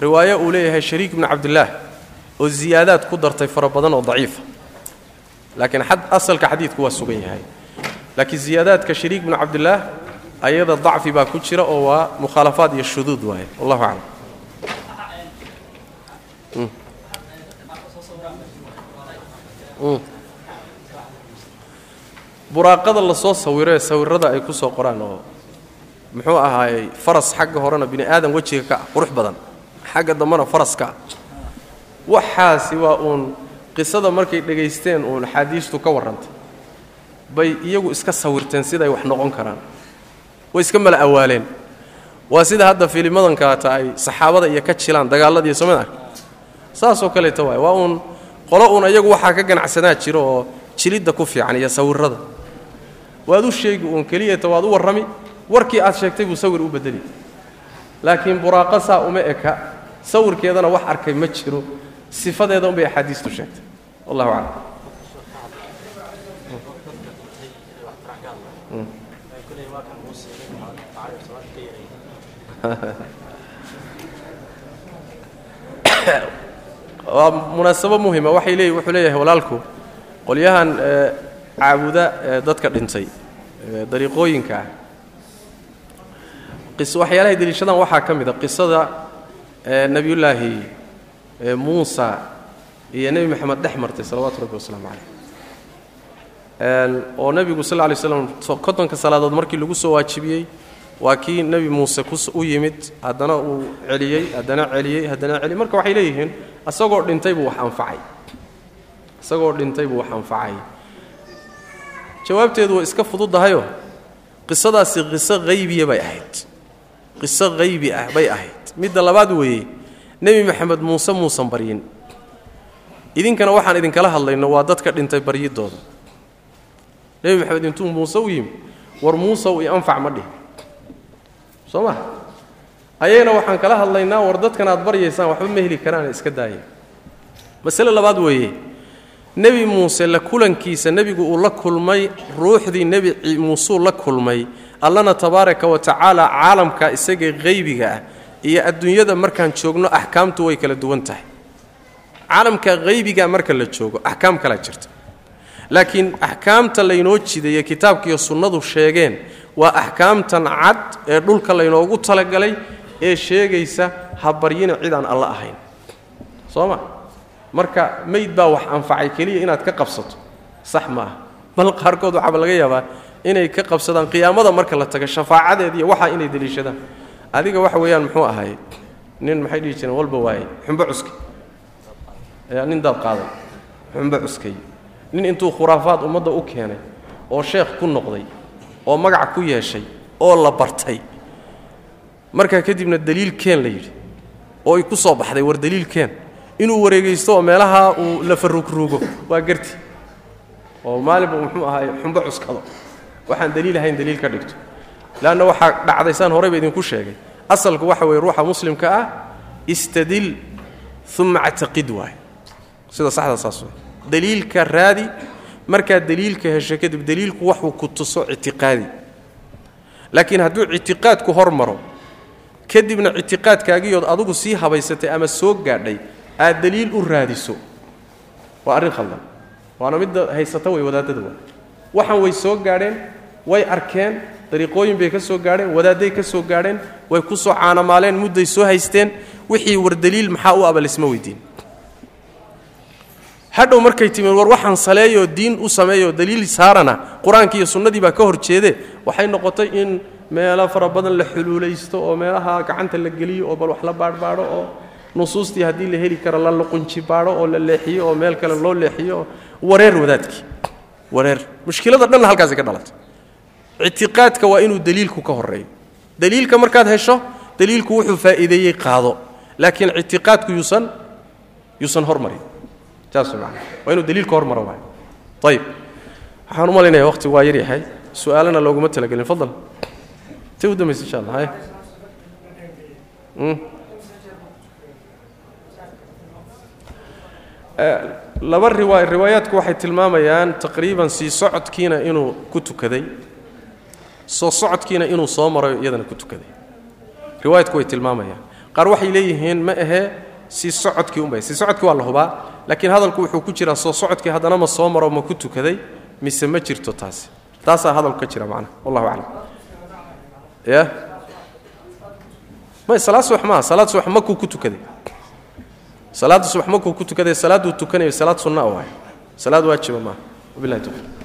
riwaayo uu leeyahay shariik bnu cabdillaah oo ziyaadaad ku dartay fara badan oo daciifa laakiin asalka xadiidku waa sugan yahay. Laakiin ziyaadaadka shariik bnu cabdillaah ayada dacfi baa ku jira oo waa mukhaalafaad iyo shuduud waaye. Wallahu aclam. Buraaqada la sawiro ee sawirada ay ku soo qoraan oo muxuu ahaayey faras xagga horena bini aadan wejiga ka ah qurux badan xagga dambena faraska. Waxaasi waa uun qisada markay dhegaysteen uun axaadiistu ka warrantay bay iyagu iska sawirteen siday wax noqon karaan. Way iska mala awaaleen. Waa sida hadda filimadan kaleta ay saxaabada iyo ka jilaan dagaaladiiyo somad ark saasoo kaleeta waay. Waa uun qolo uun iyagu waxaa ka ganacsanaa jiro oo jilidda ku fiican iyo sawirrada. Waad u sheegi uun keliyata waad u warrami. Warkii aad sheegtay buu sawir u bedeli laakiin buraaqa saa uma eka sawirkeedana wax arkay ma jiro. Sifadeeda unbay axaadiistu sheegtay. Wallahu aclam. Waa munaasabo muhima waxay leey wuxuu leeyahay walaalku qolyahan caabuda ee dadka dhintay dariiqooyinka. Ah waxyaalahay deliishadaan waxaa ka mid a qisada nebiyullaahi muusa iyo nebi moxamed dhex martay salawaatu rabbi wasalaamu calayh oo nebigu sal lay slam kontonka salaadood markii lagu soo waajibiyey waa kii nebi muuse u yimid haddana uu celiyey haddana celiyey haddana celiyey. Marka waxay leeyihiin isagoo dhintay buu wax anfacay. Isagoo dhintay buu wax anfacay. Jawaabteedu way iska fududahayoo qisadaasi qiso haybiya bay ahayd qiso haybi ah bay ahayd. Midda labaad weeye nebi maxamed muuse muusan baryin. Idinkana waxaan idinkala hadlayno waa dadka dhintay baryidooda nebi maxamed intuu muuse u yimi war muusew i anfac ma dhihin soo ma? Ayagana waxaan kala hadlaynaa war dadkan aad baryaysaan waxba ma heli karaane iska daaya masale labaad weeye nebi muuse la kulankiisa nebigu uu la kulmay ruuxdii nebi muusuu la kulmay allana tabaaraka wa tacaala caalamka isaga haybiga ah iyo adduunyada markaan joogno axkaamtu way kala duwan tahay. Caalamka haybiga marka la joogo axkaam kalaa jirta. Laakiin axkaamta laynoo jidaye kitaabkiiyo sunnadu sheegeen waa axkaamtan cad ee dhulka laynoogu talagalay ee sheegaysa ha baryina cid aan alla ahayn. Soo ma? Marka mayd baa wax anfacay keliya inaad ka qabsato. Sax ma ah bal qaarkood waxaaba laga yaabaa inay ka qabsadaan qiyaamada marka la taga shafaacadeed iyo waxaa inay deliishadaan adiga waxa weeyaan muxuu ahay nin maxay dhihi jireen walba waaye xumbo cuskay. Ayaa nin daad qaaday. Xumbo cuskay. Nin intuu khuraafaad ummadda u keenay oo sheekh ku noqday oo magac ku yeeshay oo la bartay. Markaa kadibna daliil keen la yidhi oo ay ku soo baxday war daliil keen. Inuu wareegaysto oo meelaha uu la farugruugo waa garti. Oo maalinba muxuu ahaay xumbo cuskado waxaan daliil ahayn daliil ka dhigto. Leanna waxaa dhacday saan horeyba idinku sheegay. Asalku waxa weeye ruuxa muslimka ah istadil uma actaqid waay sida saxda saas daliilka raadi markaad daliilka hesho kadib daliilku waxuu ku tuso ictiqaadi laakiin hadduu ictiqaadku hor kadibna ictiqaadkaagiyood adugu sii habaysatay ama soo gaadhay aad daliil u raadiso. Waa arrin khaldan. Waana midda haysata way wadaadada waa waxaan way soo gaadheen way arkeen dariiqooyin bay ka soo gaadheen wadaadday ka soo gaadheen way ku soo caanamaaleen mudday soo haysteen. Wixii war daliil maxaa u aba laysma weydiin? Hadhow markay timid war waxaan saleeyoo diin u sameeyoo daliil saarana qur'aankii iyo sunnadii baa ka hor jeede waxay noqotay in meelo fara badan la xuluulaysto oo meelaha gacanta la geliyo oo bal wax la baadhbaadho oo nusuustii haddii la heli karo la luqunji baadho oo la leexiyo oo meel kale loo leexiyo oo wareer wadaadkii. Wareer. Mushkilada dhanna halkaasi ka dhalatay ictiqaadka waa inuu daliilku ka horeeyo daliilka markaad hesho daliilku wuxuu faa'iideeyey qaado. Laakiin ictiqaadku yuusan yuusan hormarin. Saas inuu daliilka hormaro waay ayib waxaan u malaynaya waqti waa yar yahay. Su'aalana looguma talagelin. Fadal. Ta u dambaysa insha allah hay laba riwaay riwaayaadku waxay tilmaamayaan taqriiban sii socodkiina inuu ku tukaday soo socodkiina inuu soo marayo iyadana ku tukaday. Riwaayadku way tilmaamayaan. Qaar waxay leeyihiin ma ahee sii socodkii unbay sii socodkii waa la hubaa laakiin hadalku wuxuu ku jiraa soo socodkii haddana ma soo maro ma ku tukaday mise ma jirto taasi. Taasaa hadalku ka jira macnaha. Wallahu aclam. Ya may salaad subax maaha. Salaad subax makuu ku tukaday. Salaadda subax makuu ku tukaday. Salaadduu tukanayo salaad sunna waay salaad waajiba maaha. Wabillahi tawfiiq